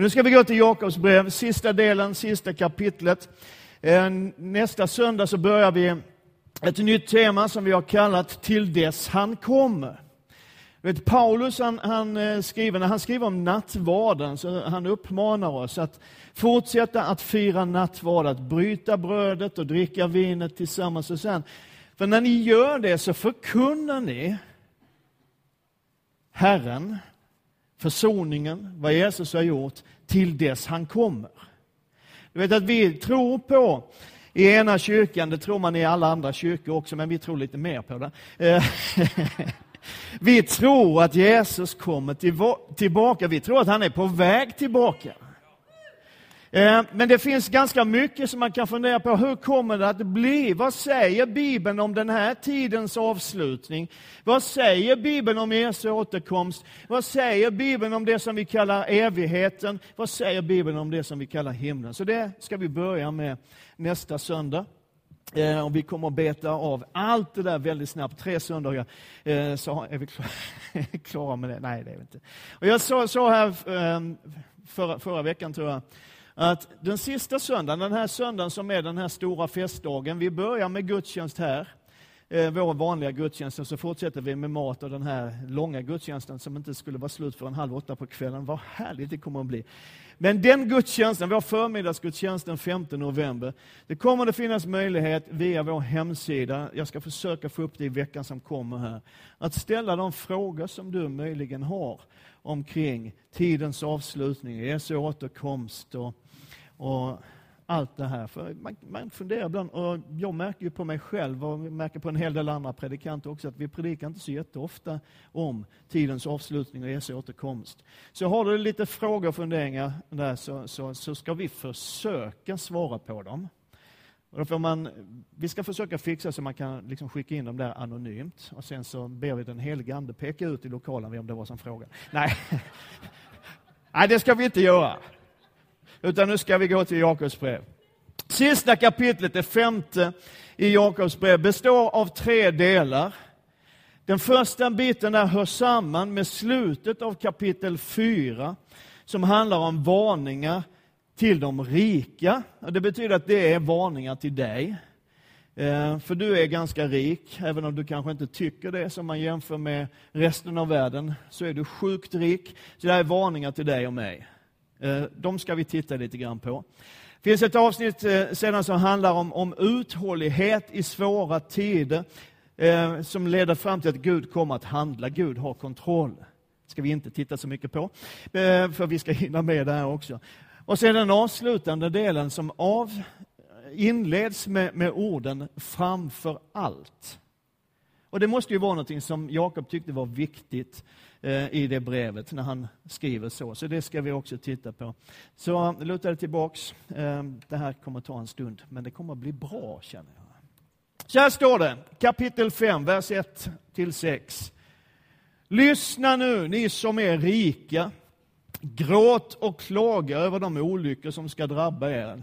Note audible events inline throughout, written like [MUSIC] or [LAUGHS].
Men nu ska vi gå till Jakobs brev, sista delen, sista kapitlet. Eh, nästa söndag så börjar vi ett nytt tema som vi har kallat Till dess han kommer. Vet, Paulus han, han, eh, skriver, när han skriver om nattvarden, så han uppmanar oss att fortsätta att fira nattvard, att bryta brödet och dricka vinet tillsammans. Och sen, för när ni gör det så förkunnar ni Herren, försoningen, vad Jesus har gjort, till dess han kommer. Du vet att vi tror på i ena kyrkan, det tror man i alla andra kyrkor också, men vi tror lite mer på det. Eh, [LAUGHS] vi tror att Jesus kommer tillbaka, vi tror att han är på väg tillbaka. Eh, men det finns ganska mycket som man kan fundera på. Hur kommer det att bli? Vad säger Bibeln om den här tidens avslutning? Vad säger Bibeln om Jesu återkomst? Vad säger Bibeln om det som vi kallar evigheten? Vad säger Bibeln om det som vi kallar himlen? Så det ska vi börja med nästa söndag. Eh, och vi kommer att beta av allt det där väldigt snabbt. Tre söndagar eh, så är vi [LAUGHS] klara med det. Nej, det är vi inte. Och jag sa, sa här förra, förra veckan, tror jag, att den sista söndagen, den här söndagen som är den här stora festdagen, vi börjar med gudstjänst här, eh, vår vanliga gudstjänst, och så fortsätter vi med mat och den här långa gudstjänsten som inte skulle vara slut förrän halv åtta på kvällen. Vad härligt det kommer att bli. Men den gudstjänsten, vår förmiddagsgudstjänst den 5 november, det kommer att finnas möjlighet via vår hemsida, jag ska försöka få upp det i veckan som kommer här, att ställa de frågor som du möjligen har omkring tidens avslutning, Jesu återkomst och, och allt det här. För man, man funderar ibland, och jag märker ju på mig själv och märker på en hel del andra predikanter också, att vi predikar inte så jätteofta om tidens avslutning och Jesu återkomst. Så har du lite frågor och funderingar där så, så, så ska vi försöka svara på dem. Och då får man, vi ska försöka fixa så man kan liksom skicka in dem där anonymt och sen så ber vi den helige Ande peka ut i lokalen vem det var som frågade. Nej. [LAUGHS] Nej, det ska vi inte göra. Utan nu ska vi gå till Jakobs brev. Sista kapitlet, det femte i Jakobs brev, består av tre delar. Den första biten där hör samman med slutet av kapitel 4, som handlar om varningar till de rika. Det betyder att det är varningar till dig. Eh, för du är ganska rik, även om du kanske inte tycker det, som man jämför med resten av världen, så är du sjukt rik. Så det här är varningar till dig och mig. Eh, de ska vi titta lite grann på. Det finns ett avsnitt eh, sedan som handlar om, om uthållighet i svåra tider, eh, som leder fram till att Gud kommer att handla. Gud har kontroll. Det ska vi inte titta så mycket på, för vi ska hinna med det här också. Och sen den avslutande delen som av, inleds med, med orden framför allt. Och det måste ju vara något som Jakob tyckte var viktigt eh, i det brevet när han skriver så. Så det ska vi också titta på. Så luta dig tillbaks. Eh, det här kommer ta en stund, men det kommer bli bra känner jag. Så här står det, kapitel 5, vers 1 till 6. Lyssna nu, ni som är rika Gråt och klaga över de olyckor som ska drabba er.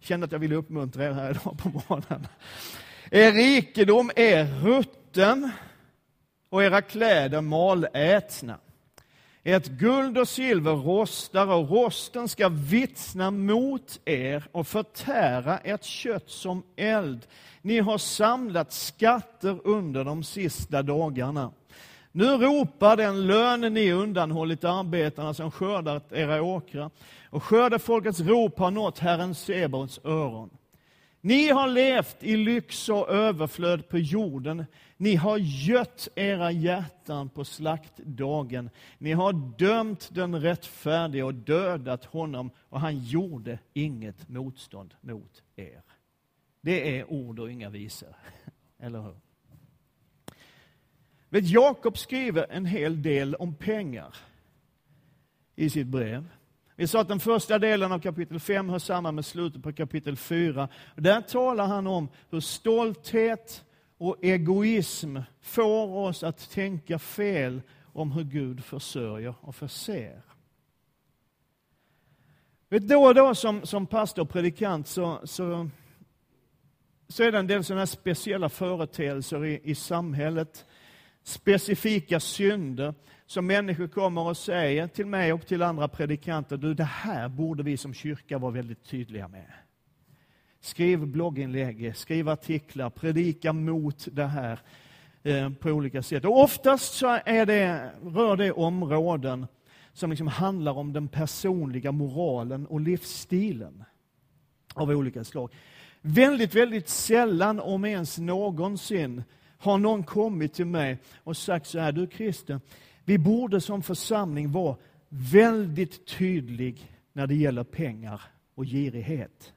Kände att jag ville uppmuntra er här idag på morgonen. Er rikedom är rutten och era kläder malätna. Ert guld och silver rostar och rosten ska vittna mot er och förtära ert kött som eld. Ni har samlat skatter under de sista dagarna. Nu ropar den lön ni undanhållit arbetarna som skördat era åkrar, och skördefolkets rop har nått Herren Sebaots öron. Ni har levt i lyx och överflöd på jorden. Ni har gött era hjärtan på slaktdagen. Ni har dömt den rättfärdige och dödat honom, och han gjorde inget motstånd mot er. Det är ord och inga visor, [LAUGHS] eller hur? Vet, Jakob skriver en hel del om pengar i sitt brev. Vi sa att den första delen av kapitel 5 hör samman med slutet på kapitel 4. Där talar han om hur stolthet och egoism får oss att tänka fel om hur Gud försörjer och förser. Vet, då och då som, som pastor och predikant så, så, så är det en del sådana speciella företeelser i, i samhället specifika synder som människor kommer och säger till mig och till andra predikanter, du det här borde vi som kyrka vara väldigt tydliga med. Skriv blogginlägg, skriv artiklar, predika mot det här eh, på olika sätt. Och oftast så är det, rör det områden som liksom handlar om den personliga moralen och livsstilen av olika slag. Väldigt, väldigt sällan, om ens någonsin, har någon kommit till mig och sagt så här, du kristen, vi borde som församling vara väldigt tydlig när det gäller pengar och girighet.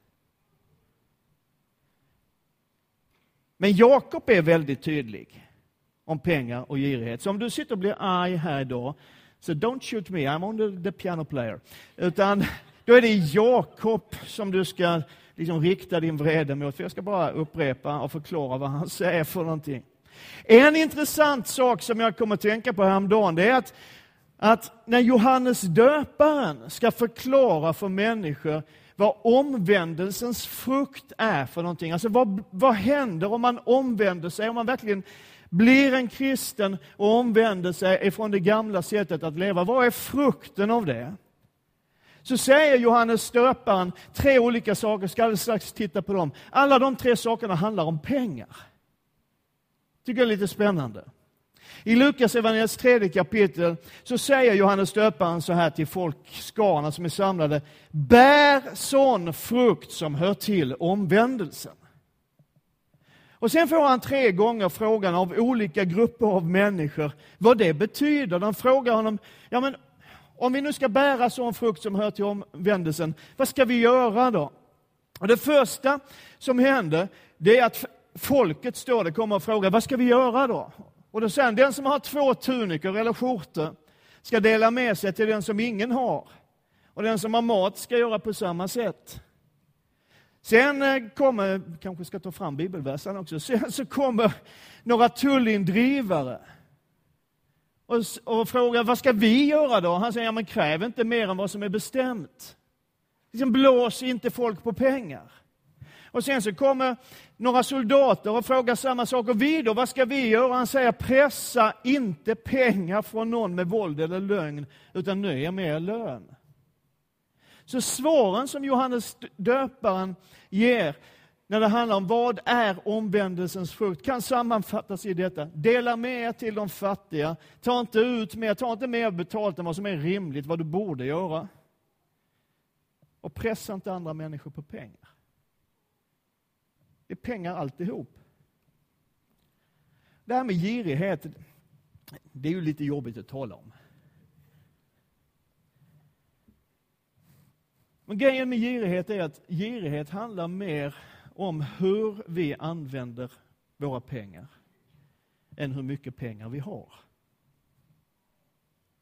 Men Jakob är väldigt tydlig om pengar och girighet. Så om du sitter och blir arg här idag, så don't shoot me, I'm only the piano player. Utan då är det Jakob som du ska liksom rikta din vrede mot. För jag ska bara upprepa och förklara vad han säger för någonting. En intressant sak som jag kommer att tänka på häromdagen, det är att, att när Johannes döparen ska förklara för människor vad omvändelsens frukt är för någonting. Alltså vad, vad händer om man omvänder sig, om man verkligen blir en kristen och omvänder sig ifrån det gamla sättet att leva. Vad är frukten av det? Så säger Johannes döparen tre olika saker, ska alldeles strax titta på dem. Alla de tre sakerna handlar om pengar. Tycker jag är lite spännande. I Lukas evangeliets tredje kapitel så säger Johannes döparen så här till folkskarna som är samlade. Bär sån frukt som hör till omvändelsen. Och sen får han tre gånger frågan av olika grupper av människor vad det betyder. De frågar honom, ja men om vi nu ska bära sån frukt som hör till omvändelsen, vad ska vi göra då? Och det första som händer, det är att folket står det kommer och frågar, vad ska vi göra då? Och då säger han, den som har två tunikor eller skjortor ska dela med sig till den som ingen har. Och den som har mat ska göra på samma sätt. Sen eh, kommer, kanske ska ta fram bibelversen också, [LAUGHS] sen så kommer några tullindrivare och, och frågar vad ska vi göra då? Han säger, ja men kräv inte mer än vad som är bestämt. Liksom blås inte folk på pengar. Och sen så kommer några soldater och frågar samma sak. Och vi då, vad ska vi göra? Han säger, pressa inte pengar från någon med våld eller lögn, utan nöj er med er lön. Så svaren som Johannes döparen ger när det handlar om vad är omvändelsens frukt kan sammanfattas i detta. Dela med er till de fattiga. Ta inte ut mer, ta inte mer betalt än vad som är rimligt, vad du borde göra. Och pressa inte andra människor på pengar. Det är pengar alltihop. Det här med girighet, det är ju lite jobbigt att tala om. Men grejen med girighet är att girighet handlar mer om hur vi använder våra pengar än hur mycket pengar vi har.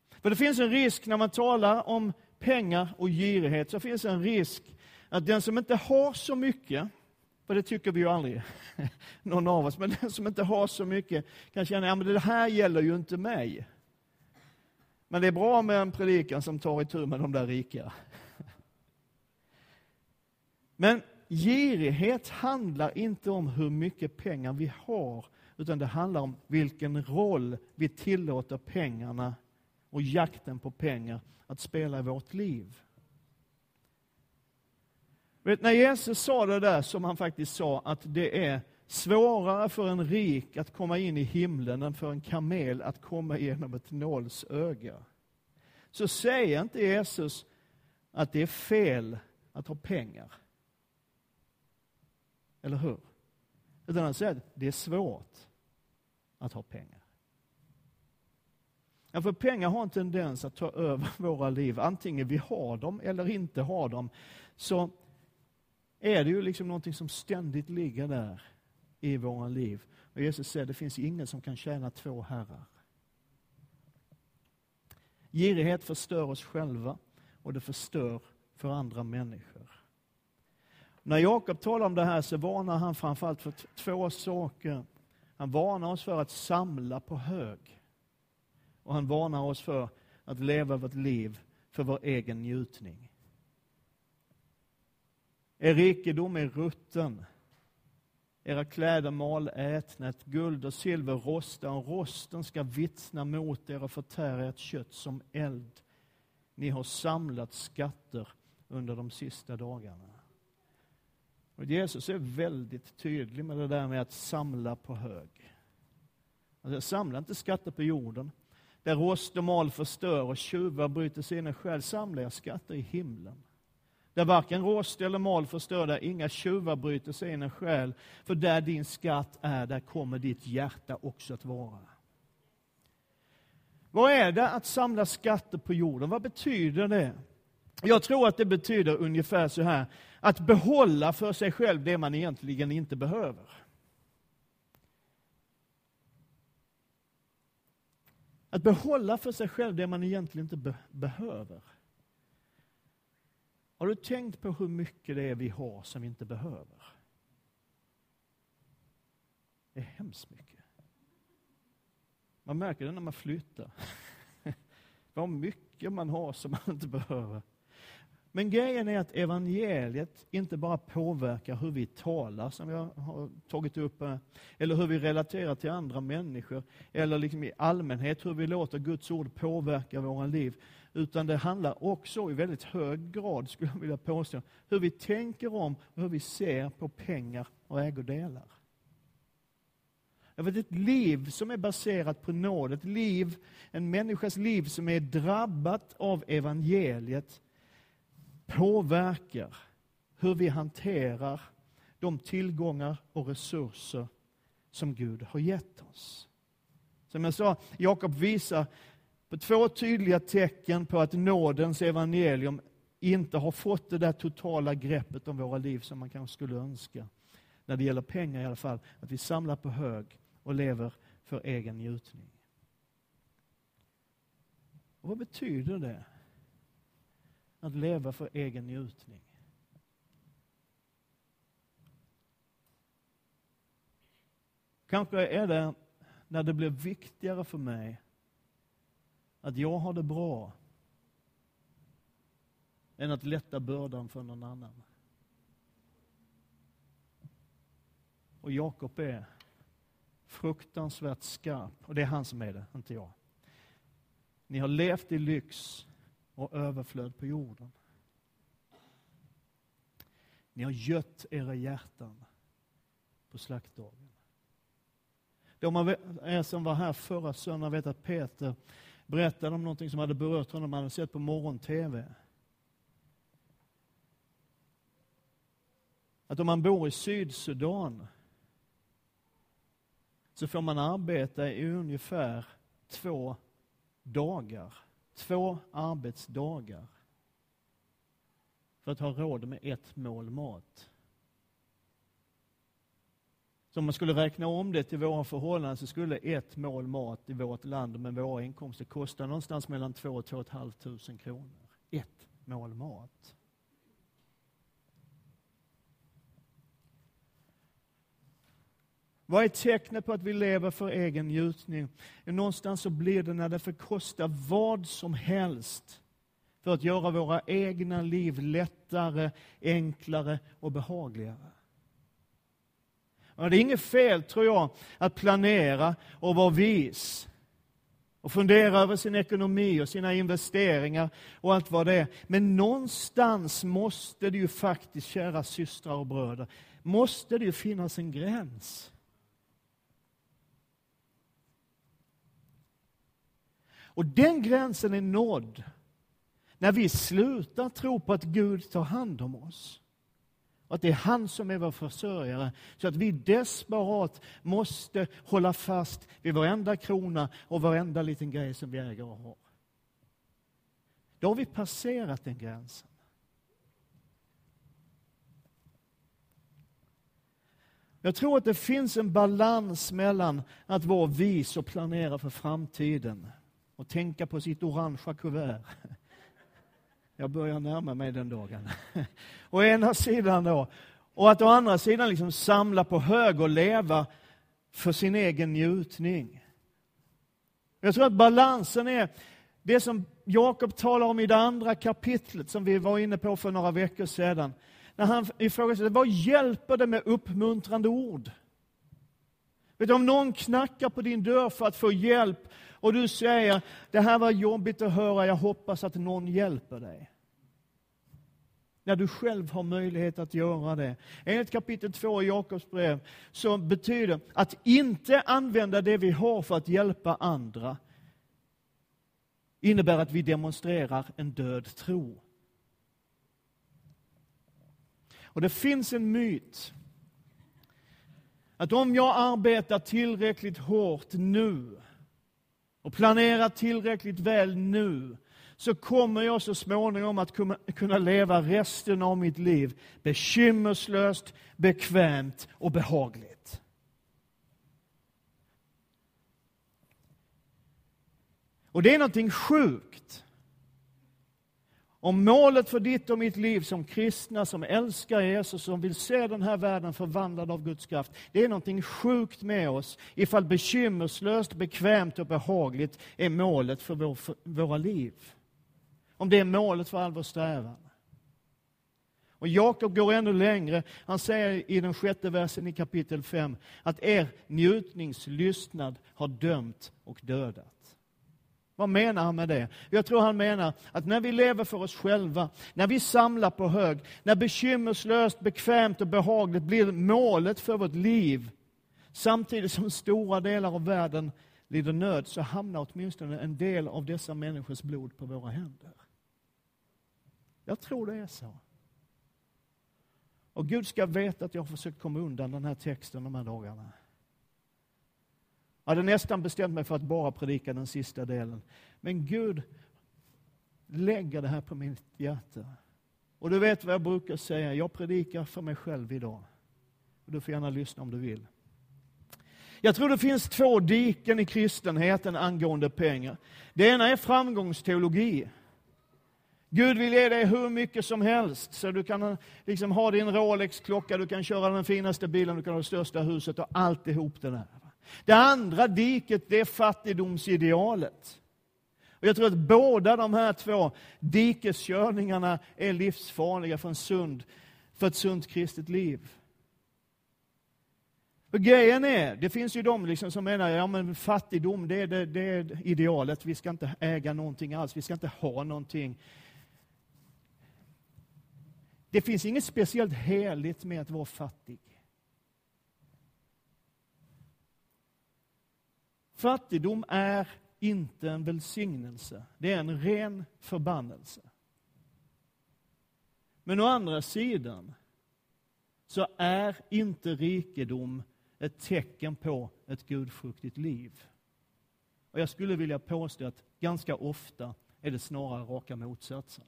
För det finns en risk när man talar om pengar och girighet, så finns en risk att den som inte har så mycket, för det tycker vi ju aldrig, [LAUGHS] någon av oss, men den som inte har så mycket kan känna, att det här gäller ju inte mig. Men det är bra med en predikan som tar itu med de där rika. [LAUGHS] Men girighet handlar inte om hur mycket pengar vi har, utan det handlar om vilken roll vi tillåter pengarna och jakten på pengar att spela i vårt liv. Vet, när Jesus sa det där som han faktiskt sa, att det är svårare för en rik att komma in i himlen än för en kamel att komma genom ett nålsöga. Så säger inte Jesus att det är fel att ha pengar. Eller hur? Utan han säger att det är svårt att ha pengar. Ja, för pengar har en tendens att ta över [LAUGHS] våra liv. Antingen vi har dem eller inte har dem, så är det ju liksom någonting som ständigt ligger där i våra liv. Och Jesus säger det finns ingen som kan tjäna två herrar. Girighet förstör oss själva och det förstör för andra människor. När Jakob talar om det här så varnar han framförallt för två saker. Han varnar oss för att samla på hög. Och han varnar oss för att leva vårt liv för vår egen njutning. Er rikedom är rutten. era kläder malätna, ett guld och silver rosta, och rosten ska vittna mot er och förtära ert kött som eld. Ni har samlat skatter under de sista dagarna. Och Jesus är väldigt tydlig med det där med att samla på hög. Alltså, samla inte skatter på jorden, där rost och mal förstör och tjuvar bryter sina själ. Samla er skatter i himlen. Där varken rost eller mal förstör, där inga tjuvar bryter sig in en själ För där din skatt är, där kommer ditt hjärta också att vara. Vad är det att samla skatter på jorden? Vad betyder det? Jag tror att det betyder ungefär så här, att behålla för sig själv det man egentligen inte behöver. Att behålla för sig själv det man egentligen inte be behöver. Har du tänkt på hur mycket det är vi har som vi inte behöver? Det är hemskt mycket. Man märker det när man flyttar. [LAUGHS] Vad mycket man har som man inte behöver. Men grejen är att evangeliet inte bara påverkar hur vi talar, som jag har tagit upp, eller hur vi relaterar till andra människor, eller liksom i allmänhet hur vi låter Guds ord påverka våra liv, utan det handlar också i väldigt hög grad, skulle jag vilja påstå, hur vi tänker om och hur vi ser på pengar och ägodelar. Ett liv som är baserat på nåd, ett liv, en människas liv som är drabbat av evangeliet, påverkar hur vi hanterar de tillgångar och resurser som Gud har gett oss. Som jag sa, Jakob visar på två tydliga tecken på att nådens evangelium inte har fått det där totala greppet om våra liv som man kanske skulle önska. När det gäller pengar i alla fall, att vi samlar på hög och lever för egen njutning. Och vad betyder det? Att leva för egen njutning. Kanske är det när det blir viktigare för mig att jag har det bra än att lätta bördan för någon annan. Och Jakob är fruktansvärt skarp. Och det är han som är det, inte jag. Ni har levt i lyx och överflöd på jorden. Ni har gött era hjärtan på slaktdagen. De av er som var här förra söndagen vet att Peter berättade om någonting som hade berört honom, han hade sett på morgon-tv. Att om man bor i Sydsudan så får man arbeta i ungefär två dagar två arbetsdagar för att ha råd med ett mål mat. Så om man skulle räkna om det till våra förhållanden så skulle ett mål mat i vårt land med våra inkomster kosta någonstans mellan 2 och 2 500 kronor. Ett mål mat. Vad är tecknet på att vi lever för egen njutning? Någonstans så blir det när det får kosta vad som helst för att göra våra egna liv lättare, enklare och behagligare. Men det är inget fel, tror jag, att planera och vara vis och fundera över sin ekonomi och sina investeringar och allt vad det är. Men någonstans måste det ju faktiskt, kära systrar och bröder, måste det ju finnas en gräns. Och den gränsen är nådd när vi slutar tro på att Gud tar hand om oss. Och att det är han som är vår försörjare. Så att vi desperat måste hålla fast vid varenda krona och varenda liten grej som vi äger och har. Då har vi passerat den gränsen. Jag tror att det finns en balans mellan att vara vis och planera för framtiden och tänka på sitt orangea kuvert. Jag börjar närma mig den dagen. [LAUGHS] Å ena sidan då. Och att å andra sidan liksom samla på hög och leva för sin egen njutning. Jag tror att balansen är det som Jakob talar om i det andra kapitlet som vi var inne på för några veckor sedan. när han ifrågasätter, vad hjälper det med uppmuntrande ord? Vet du, om någon knackar på din dörr för att få hjälp och du säger, det här var jobbigt att höra, jag hoppas att någon hjälper dig. När du själv har möjlighet att göra det. Enligt kapitel 2 i Jakobs brev så betyder att inte använda det vi har för att hjälpa andra innebär att vi demonstrerar en död tro. Och det finns en myt att om jag arbetar tillräckligt hårt nu och planerar tillräckligt väl nu så kommer jag så småningom att kunna leva resten av mitt liv bekymmerslöst, bekvämt och behagligt. Och det är någonting sjukt. Om målet för ditt och mitt liv som kristna, som älskar Jesus, som vill se den här världen förvandlad av Guds kraft, det är någonting sjukt med oss ifall bekymmerslöst, bekvämt och behagligt är målet för, vår, för våra liv. Om det är målet för all vår strävan. Och Jakob går ännu längre. Han säger i den sjätte versen i kapitel 5 att er njutningslystnad har dömt och dödat. Vad menar han med det? Jag tror han menar att när vi lever för oss själva, när vi samlar på hög, när bekymmerslöst, bekvämt och behagligt blir målet för vårt liv, samtidigt som stora delar av världen lider nöd, så hamnar åtminstone en del av dessa människors blod på våra händer. Jag tror det är så. Och Gud ska veta att jag har försökt komma undan den här texten de här dagarna. Jag hade nästan bestämt mig för att bara predika den sista delen. Men Gud lägger det här på mitt hjärta. Och du vet vad jag brukar säga, jag predikar för mig själv idag. Och du får gärna lyssna om du vill. Jag tror det finns två diken i kristenheten angående pengar. Det ena är framgångsteologi. Gud vill ge dig hur mycket som helst, så du kan liksom ha din Rolex-klocka, du kan köra den finaste bilen, du kan ha det största huset och alltihop det där. Det andra diket, det är fattigdomsidealet. Och jag tror att båda de här två dikeskörningarna är livsfarliga för, en sund, för ett sunt kristet liv. Och grejen är, det finns ju de liksom som menar ja men fattigdom det är, det, det är idealet, vi ska inte äga någonting alls, vi ska inte ha någonting. Det finns inget speciellt heligt med att vara fattig. Fattigdom är inte en välsignelse, det är en ren förbannelse. Men å andra sidan så är inte rikedom ett tecken på ett gudfruktigt liv. Och jag skulle vilja påstå att ganska ofta är det snarare raka motsatsen.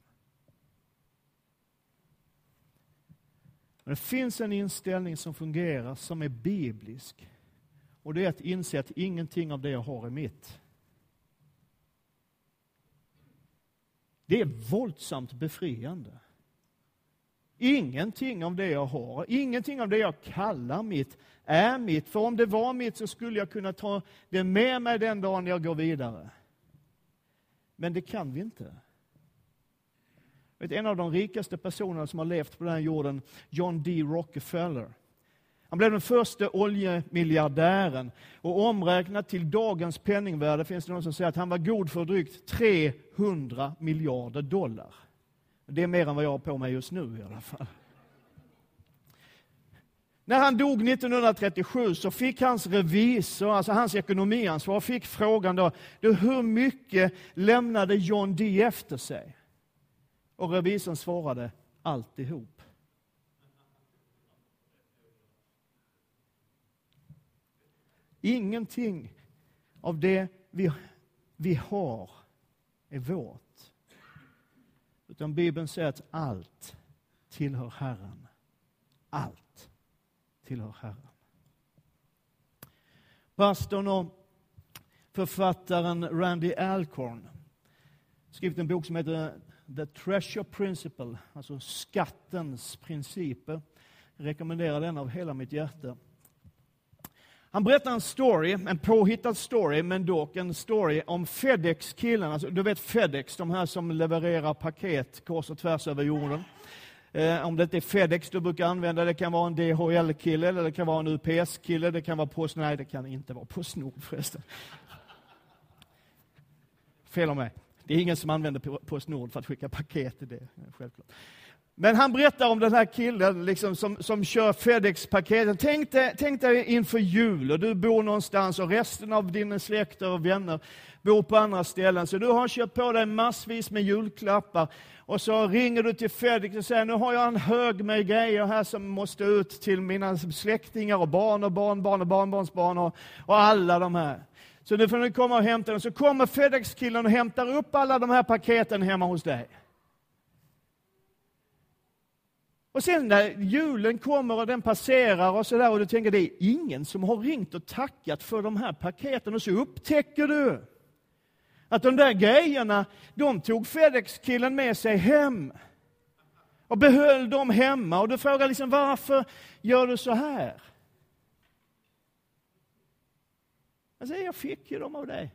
Men det finns en inställning som fungerar, som är biblisk, och det är att inse att ingenting av det jag har är mitt. Det är våldsamt befriande. Ingenting av det jag har, ingenting av det jag kallar mitt, är mitt. För om det var mitt så skulle jag kunna ta det med mig den dagen jag går vidare. Men det kan vi inte. En av de rikaste personerna som har levt på den här jorden, John D. Rockefeller. Han blev den första oljemiljardären. Och omräknat till dagens penningvärde finns det någon som säger att han var god för drygt 300 miljarder dollar. Det är mer än vad jag har på mig just nu i alla fall. När han dog 1937 så fick hans revisor, alltså hans ekonomiansvar, fick frågan då, hur mycket lämnade John D efter sig? Och revisorn svarade, alltihop. Ingenting av det vi, vi har är vårt. Utan Bibeln säger att allt tillhör Herren. Allt tillhör Herren. Pastorn och författaren Randy Alcorn skrivit en bok som heter The Treasure Principle, alltså skattens principer. Jag rekommenderar den av hela mitt hjärta. Han berättar en story, en påhittad story, men dock en story om Fedex-killarna. Alltså, du vet Fedex, de här som levererar paket kors och tvärs över jorden. Eh, om det inte är Fedex du brukar använda, det kan vara en DHL-kille, eller det kan vara en UPS-kille, det kan vara Postnord. Nej, det kan inte vara Postnord förresten. Fel av mig. Det är ingen som använder Postnord för att skicka paket. Det, självklart. Men han berättar om den här killen liksom, som, som kör Fedex-paketen. Tänk dig, tänk dig inför jul och du bor någonstans och resten av dina släkter och vänner bor på andra ställen. Så du har köpt på dig massvis med julklappar och så ringer du till Fedex och säger nu har jag en hög med grejer här som måste ut till mina släktingar och barn och barnbarn och barnbarnsbarn och, och alla de här. Så nu får ni komma och hämta dem. Så kommer Fedex-killen och hämtar upp alla de här paketen hemma hos dig. Och sen när julen kommer och den passerar och sådär och du tänker det är ingen som har ringt och tackat för de här paketen och så upptäcker du att de där grejerna, de tog Fedex-killen med sig hem och behöll dem hemma. Och du frågar liksom varför gör du så här? Jag säger, jag fick ju dem av dig.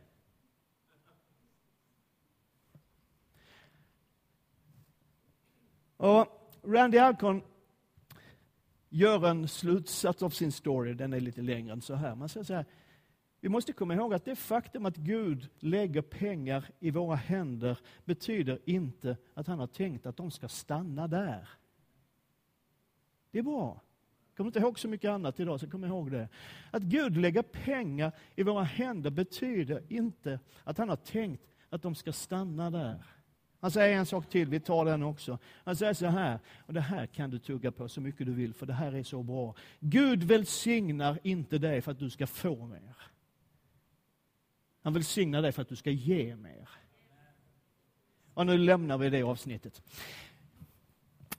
Och Randy Alcon gör en slutsats av sin story, den är lite längre än så här. Man säger så här, vi måste komma ihåg att det faktum att Gud lägger pengar i våra händer betyder inte att han har tänkt att de ska stanna där. Det är bra. Kommer inte ihåg så mycket annat idag, så kom ihåg det. Att Gud lägger pengar i våra händer betyder inte att han har tänkt att de ska stanna där. Han säger en sak till, vi tar den också. Han säger så här, och det här kan du tugga på så mycket du vill, för det här är så bra. Gud välsignar inte dig för att du ska få mer. Han välsignar dig för att du ska ge mer. Och nu lämnar vi det avsnittet.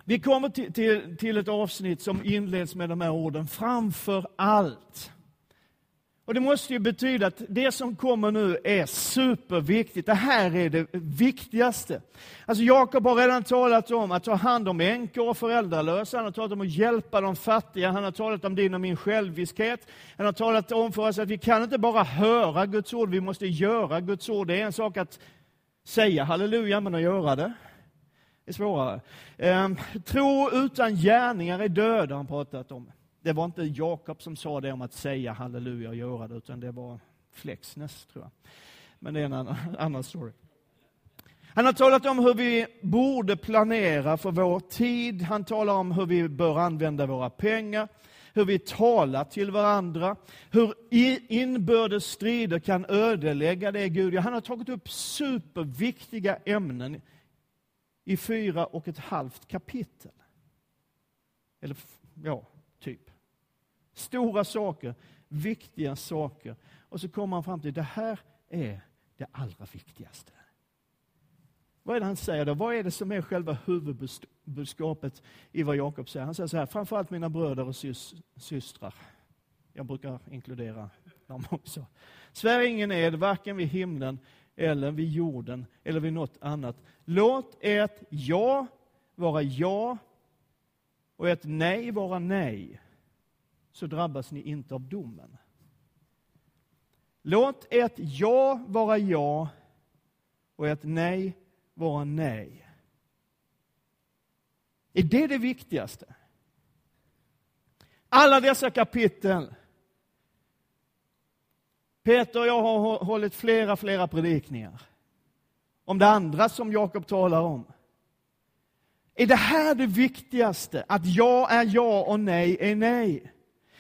Vi kommer till, till, till ett avsnitt som inleds med de här orden, framför allt. Och Det måste ju betyda att det som kommer nu är superviktigt. Det här är det viktigaste. Alltså Jakob har redan talat om att ta hand om änkor och föräldralösa. Han har talat om att hjälpa de fattiga. Han har talat om din och min själviskhet. Han har talat om för oss att vi kan inte bara höra Guds ord, vi måste göra Guds ord. Det är en sak att säga halleluja, men att göra det är svårare. Ehm, tro utan gärningar är död, har han pratat om. Det var inte Jakob som sa det om att säga halleluja och göra det, utan det var Flexnes, tror jag. Men det är en annan, [LAUGHS] annan story. Han har talat om hur vi borde planera för vår tid. Han talar om hur vi bör använda våra pengar, hur vi talar till varandra, hur inbördes strider kan ödelägga det Gud. Han har tagit upp superviktiga ämnen i fyra och ett halvt kapitel. Eller, ja, typ. Stora saker, viktiga saker. Och så kommer han fram till, det här är det allra viktigaste. Vad är det han säger då? Vad är det som är själva huvudbudskapet i vad Jakob säger? Han säger så här, framförallt mina bröder och sys systrar. Jag brukar inkludera dem också. Svär ingen ed, varken vid himlen eller vid jorden eller vid något annat. Låt ert ja vara ja och ett nej vara nej så drabbas ni inte av domen. Låt ett ja vara ja och ett nej vara nej. Är det det viktigaste? Alla dessa kapitel. Peter och jag har hållit flera, flera predikningar om det andra som Jakob talar om. Är det här det viktigaste? Att ja är ja och nej är nej?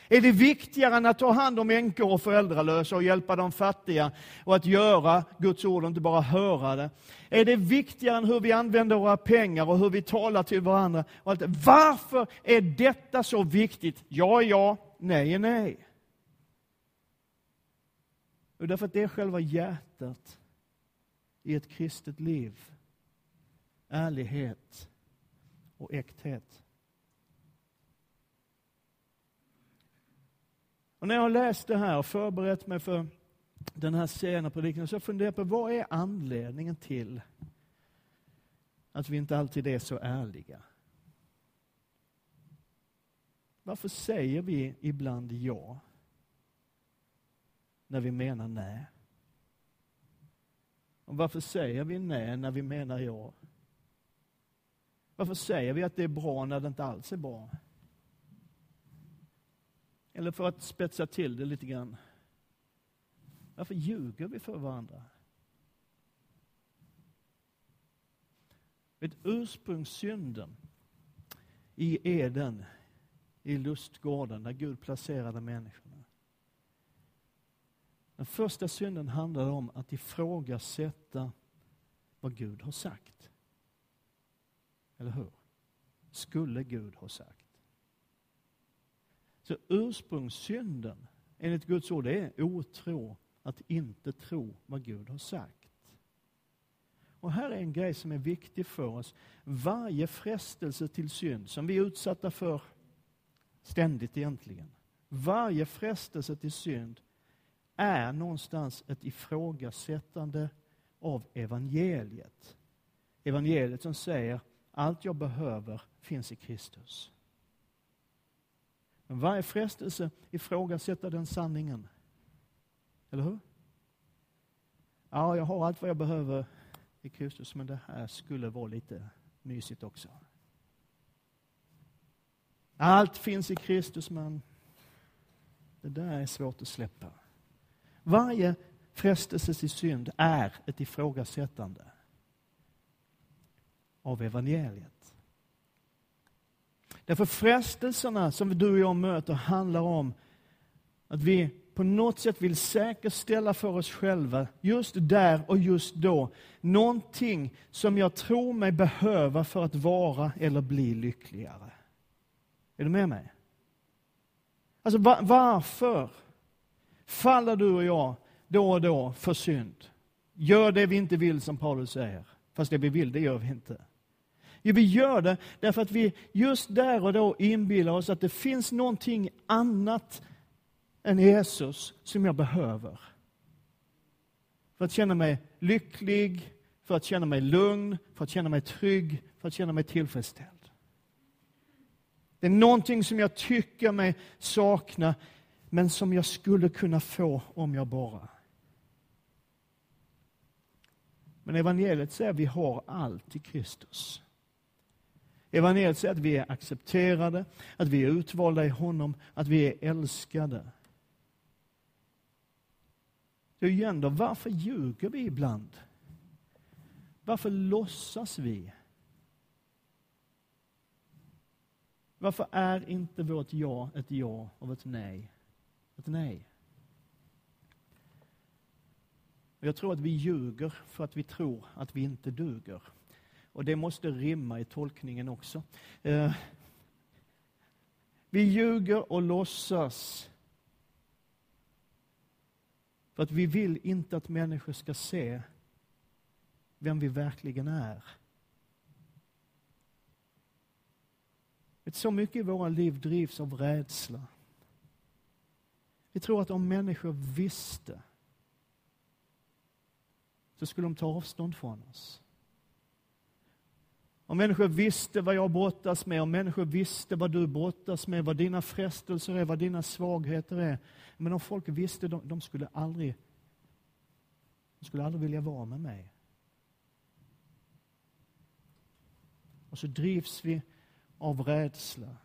Är det viktigare än att ta hand om änkor och föräldralösa och hjälpa de fattiga och att göra Guds ord och inte bara höra det? Är det viktigare än hur vi använder våra pengar och hur vi talar till varandra? Och allt Varför är detta så viktigt? Ja är ja, nej är nej. Och därför att det är själva hjärtat i ett kristet liv. Ärlighet och äkthet. Och när jag har läst det här och förberett mig för den här sena predikan, så har jag funderat på vad är anledningen till att vi inte alltid är så ärliga? Varför säger vi ibland ja när vi menar nej? Och varför säger vi nej när vi menar ja? Varför säger vi att det är bra när det inte alls är bra? Eller för att spetsa till det lite grann. Varför ljuger vi för varandra? Ett ursprungssynden i Eden, i lustgården där Gud placerade människorna. Den första synden handlade om att ifrågasätta vad Gud har sagt. Eller hur? Skulle Gud ha sagt. Så ursprungssynden, enligt Guds ord, det är otro, att inte tro vad Gud har sagt. Och här är en grej som är viktig för oss. Varje frestelse till synd som vi är utsatta för ständigt egentligen. Varje frestelse till synd är någonstans ett ifrågasättande av evangeliet. Evangeliet som säger allt jag behöver finns i Kristus. Men varje frestelse ifrågasätter den sanningen. Eller hur? Ja, jag har allt vad jag behöver i Kristus, men det här skulle vara lite mysigt också. Allt finns i Kristus, men det där är svårt att släppa. Varje frestelse till synd är ett ifrågasättande av evangeliet. Därför frestelserna som du och jag möter handlar om att vi på något sätt vill säkerställa för oss själva, just där och just då, någonting som jag tror mig behöva för att vara eller bli lyckligare. Är du med mig? Alltså varför faller du och jag då och då för synd? Gör det vi inte vill, som Paulus säger. Fast det vi vill, det gör vi inte. Jo, vi gör det därför att vi just där och då inbillar oss att det finns någonting annat än Jesus som jag behöver. För att känna mig lycklig, för att känna mig lugn, för att känna mig trygg, för att känna mig tillfredsställd. Det är någonting som jag tycker mig sakna, men som jag skulle kunna få om jag bara. Men evangeliet säger att vi har allt i Kristus. Evangeliet säger att vi är accepterade, att vi är utvalda i honom, att vi är älskade. Så igen då, varför ljuger vi ibland? Varför låtsas vi? Varför är inte vårt ja ett ja och ett nej ett nej? Jag tror att vi ljuger för att vi tror att vi inte duger. Och det måste rimma i tolkningen också. Eh, vi ljuger och låtsas för att vi vill inte att människor ska se vem vi verkligen är. Så mycket i våra liv drivs av rädsla. Vi tror att om människor visste så skulle de ta avstånd från oss. Om människor visste vad jag brottas med, om människor visste vad du brottas med, vad dina frestelser är, vad dina svagheter är. Men om folk visste, de, de skulle aldrig de skulle aldrig vilja vara med mig. Och så drivs vi av rädsla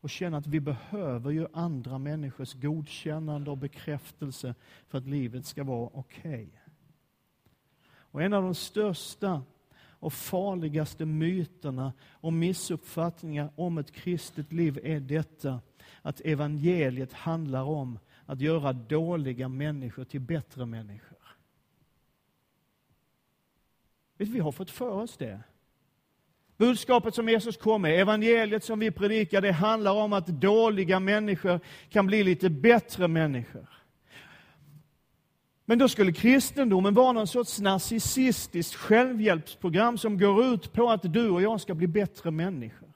och känner att vi behöver ju andra människors godkännande och bekräftelse för att livet ska vara okej. Okay. Och en av de största och farligaste myterna och missuppfattningar om ett kristet liv är detta att evangeliet handlar om att göra dåliga människor till bättre människor. Vi har fått för oss det. Budskapet som Jesus kom med, evangeliet som vi predikar, det handlar om att dåliga människor kan bli lite bättre människor. Men då skulle kristendomen vara någon sorts narcissistiskt självhjälpsprogram som går ut på att du och jag ska bli bättre människor.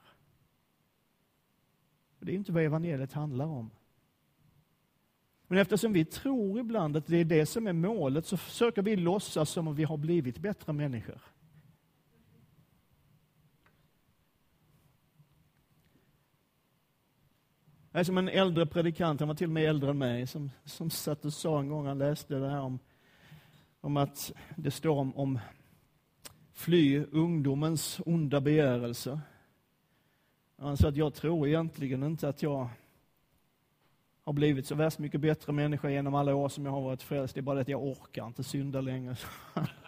Det är inte vad evangeliet handlar om. Men eftersom vi tror ibland att det är det som är målet så försöker vi låtsas som om vi har blivit bättre människor. Är som en äldre predikant, han var till och med äldre än mig, som, som satt och sa en gång, han läste det här om, om att det står om, om fly ungdomens onda begärelser. Han sa att jag tror egentligen inte att jag har blivit så värst mycket bättre människa genom alla år som jag har varit frälst. Det är bara det att jag orkar inte synda längre. [LAUGHS]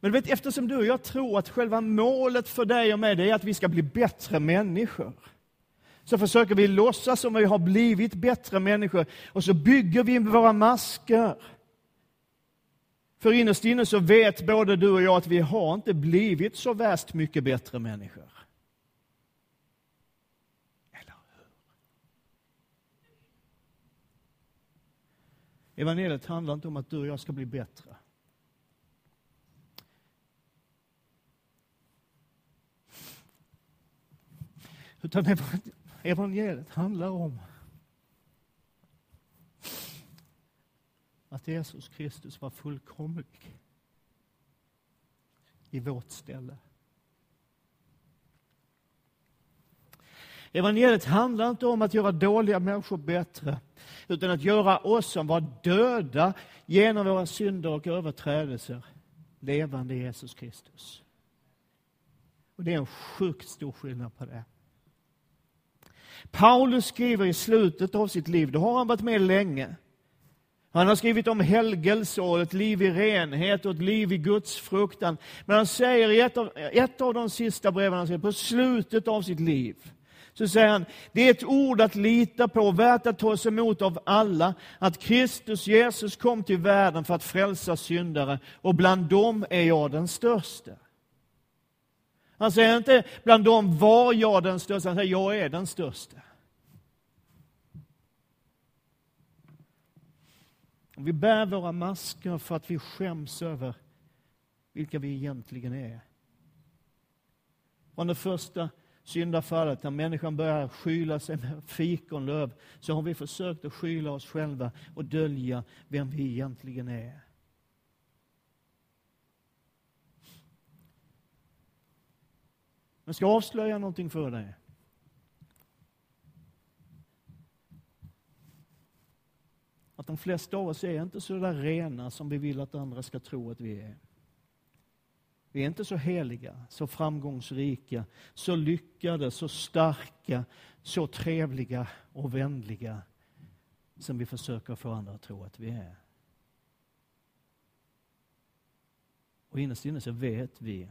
Men vet, eftersom du och jag tror att själva målet för dig och mig är att vi ska bli bättre människor, så försöker vi låtsas som vi har blivit bättre människor och så bygger vi våra masker. För innerst inne så vet både du och jag att vi har inte blivit så värst mycket bättre människor. Eller hur? Evangeliet handlar inte om att du och jag ska bli bättre. Utan evangeliet handlar om att Jesus Kristus var fullkomlig i vårt ställe. Evangeliet handlar inte om att göra dåliga människor bättre, utan att göra oss som var döda genom våra synder och överträdelser levande i Jesus Kristus. Och Det är en sjukt stor skillnad på det. Paulus skriver i slutet av sitt liv, då har han varit med länge. Han har skrivit om helgelse och ett liv i renhet och ett liv i Guds fruktan. Men han säger i ett av, ett av de sista breven han skriver, på slutet av sitt liv, så säger han, det är ett ord att lita på, värt att tas emot av alla, att Kristus Jesus kom till världen för att frälsa syndare, och bland dem är jag den störste. Han säger inte bland dem var jag den största, han säger jag är den största. Vi bär våra masker för att vi skäms över vilka vi egentligen är. Från det första syndafallet, när människan börjar skyla sig med fikonlöv, så har vi försökt att skyla oss själva och dölja vem vi egentligen är. Jag ska avslöja någonting för dig. Att de flesta av oss är inte så där rena som vi vill att andra ska tro att vi är. Vi är inte så heliga, så framgångsrika, så lyckade, så starka, så trevliga och vänliga som vi försöker få andra att tro att vi är. Och innerst inne så vet vi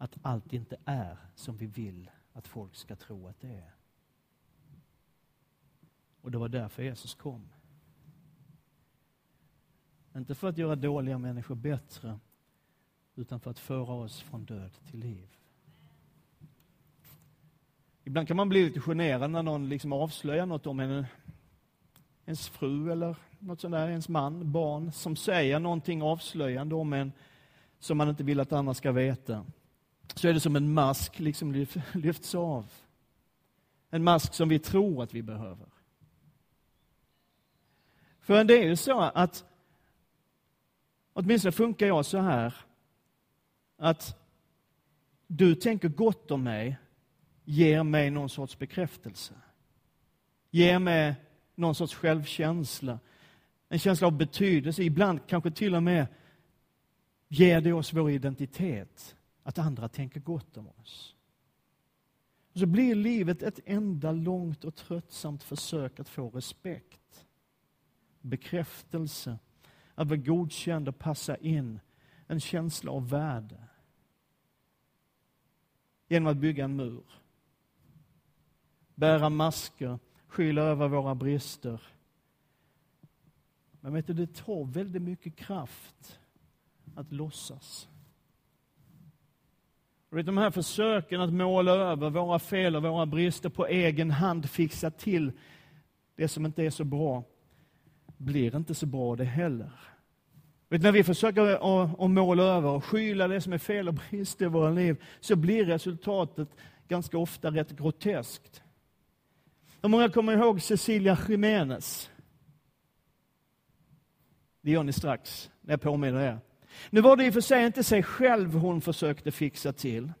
att allt inte är som vi vill att folk ska tro att det är. Och det var därför Jesus kom. Inte för att göra dåliga människor bättre, utan för att föra oss från död till liv. Ibland kan man bli lite generad när någon liksom avslöjar något om en, ens fru eller något sånt där, ens man, barn, som säger någonting avslöjande om en som man inte vill att andra ska veta så är det som en mask liksom [LAUGHS] lyfts av. En mask som vi tror att vi behöver. För det är ju så att, åtminstone funkar jag så här, att du tänker gott om mig, ger mig någon sorts bekräftelse. Ger mig någon sorts självkänsla, en känsla av betydelse, ibland kanske till och med ger det oss vår identitet att andra tänker gott om oss. Och så blir livet ett enda långt och tröttsamt försök att få respekt, bekräftelse, att vara godkänd och passa in, en känsla av värde. Genom att bygga en mur, bära masker, skyla över våra brister. Men vet du, det tar väldigt mycket kraft att låtsas. Och de här försöken att måla över våra fel och våra brister på egen hand, fixa till det som inte är så bra, blir inte så bra det heller. Vet, när vi försöker att, att måla över och skyla det som är fel och brister i våra liv, så blir resultatet ganska ofta rätt groteskt. Hur många kommer ihåg Cecilia Jiménez? Det gör ni strax, när jag påminner er. Nu var det i och för sig inte sig själv hon försökte fixa till.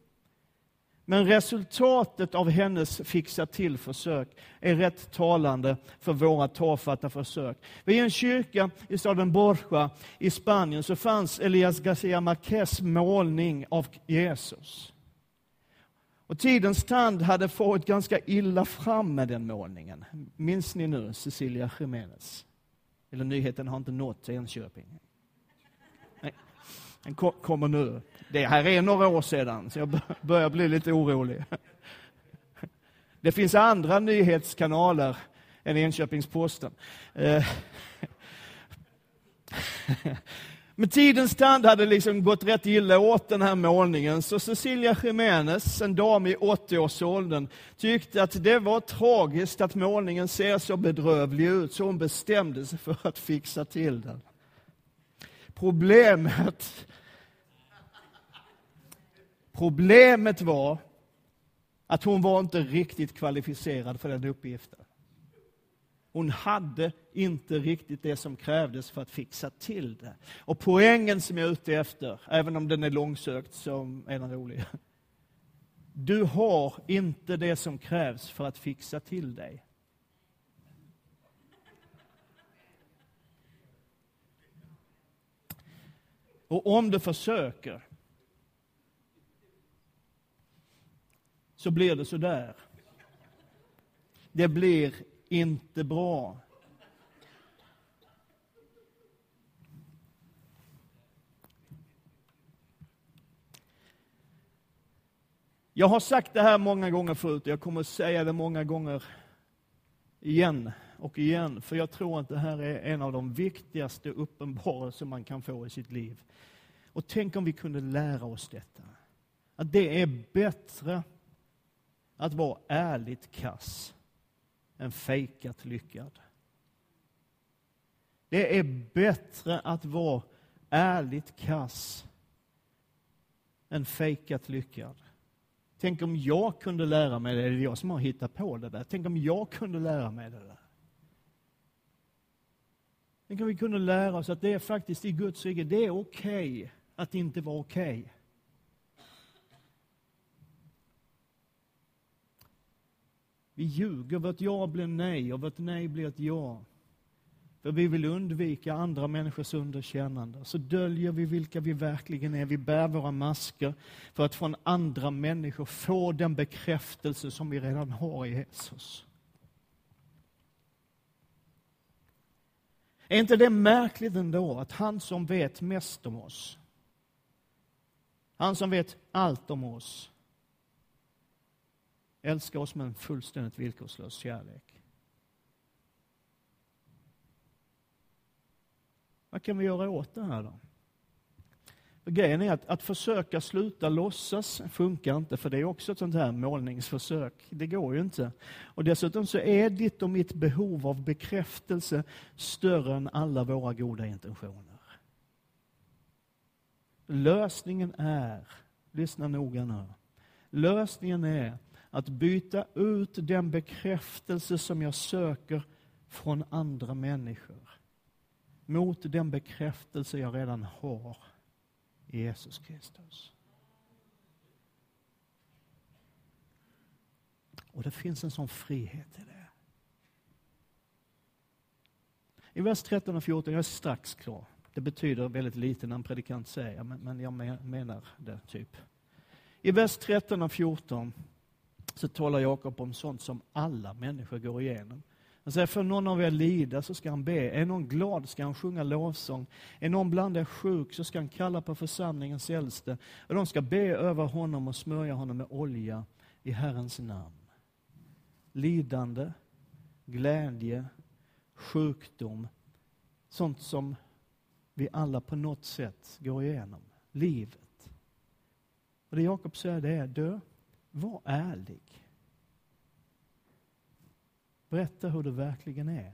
Men resultatet av hennes fixa till-försök är rätt talande för våra tafatta försök. Vid en kyrka i staden Borja i Spanien så fanns Elias Garcia Marquez målning av Jesus. Och tidens tand hade fått ganska illa fram med den målningen. Minns ni nu Cecilia Jiménez? Eller nyheten har inte nått Enköping. Den kommer nu. Det här är några år sedan, så jag börjar bli lite orolig. [LAUGHS] Det finns andra nyhetskanaler än Enköpings-Posten. Eh, [LAUGHS] med tidens tand hade liksom gått rätt illa åt den här målningen, så Cecilia Jiménez, en dam i 80-årsåldern, tyckte att det var tragiskt att målningen ser så bedrövlig ut, så hon bestämde sig för att fixa till den. Problemet Problemet var att hon var inte riktigt kvalificerad för den uppgiften. Hon hade inte riktigt det som krävdes för att fixa till det. Och poängen som jag är ute efter, även om den är långsökt, så är den rolig. Du har inte det som krävs för att fixa till dig. Och om du försöker så blir det så där. Det blir inte bra. Jag har sagt det här många gånger förut och jag kommer att säga det många gånger igen och igen, för jag tror att det här är en av de viktigaste uppenbarelser man kan få i sitt liv. Och tänk om vi kunde lära oss detta. Att det är bättre att vara ärligt kass än fejkat lyckad. Det är bättre att vara ärligt kass än fejkat lyckad. Tänk om jag kunde lära mig det, det är jag som har hittat på det där. Tänk om jag kunde lära mig det där. Tänk om vi kunde lära oss att det är faktiskt i Guds rike, det är okej okay att inte vara okej. Okay. Vi ljuger, vårt ja blir nej och vårt nej blir ett ja. För vi vill undvika andra människors underkännande. Så döljer vi vilka vi verkligen är. Vi bär våra masker för att från andra människor få den bekräftelse som vi redan har i Jesus. Är inte det märkligt ändå att han som vet mest om oss, han som vet allt om oss, älskar oss med en fullständigt villkorslös kärlek. Vad kan vi göra åt det här då? Grejen är att, att försöka sluta låtsas funkar inte, för det är också ett sånt här målningsförsök. Det går ju inte. Och dessutom så är ditt och mitt behov av bekräftelse större än alla våra goda intentioner. Lösningen är, lyssna noga nu, lösningen är att byta ut den bekräftelse som jag söker från andra människor mot den bekräftelse jag redan har Jesus Kristus. Och det finns en sån frihet i det. I vers 13 och 14, jag är strax klar. Det betyder väldigt lite när en predikant säger, men, men jag menar det typ. I vers 13 och 14 så talar Jakob om sånt som alla människor går igenom. Han säger, för någon av er lida så ska han be. Är någon glad ska han sjunga lovsång. Är någon bland er sjuk så ska han kalla på församlingens äldste. Och de ska be över honom och smörja honom med olja i Herrens namn. Lidande, glädje, sjukdom, sånt som vi alla på något sätt går igenom. Livet. Och det Jakob säger det är, dö, var ärlig. Berätta hur det verkligen är.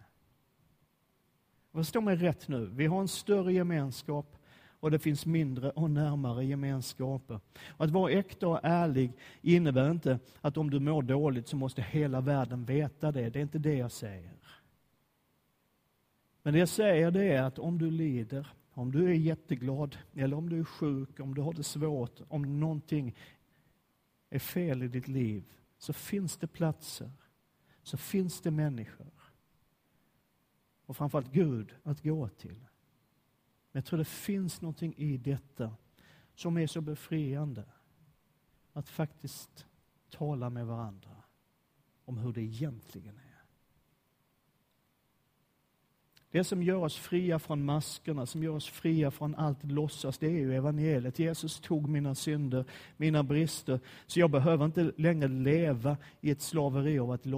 Förstå mig rätt nu, vi har en större gemenskap och det finns mindre och närmare gemenskaper. Och att vara äkta och ärlig innebär inte att om du mår dåligt så måste hela världen veta det. Det är inte det jag säger. Men det jag säger det är att om du lider, om du är jätteglad, eller om du är sjuk, om du har det svårt, om någonting är fel i ditt liv så finns det platser, så finns det människor och framförallt Gud att gå till. Men jag tror det finns någonting i detta som är så befriande. Att faktiskt tala med varandra om hur det egentligen är. Det som gör oss fria från maskerna, som gör oss fria från allt låtsas, det är ju evangeliet. Jesus tog mina synder, mina brister, så jag behöver inte längre leva i ett slaveri av att låtsas.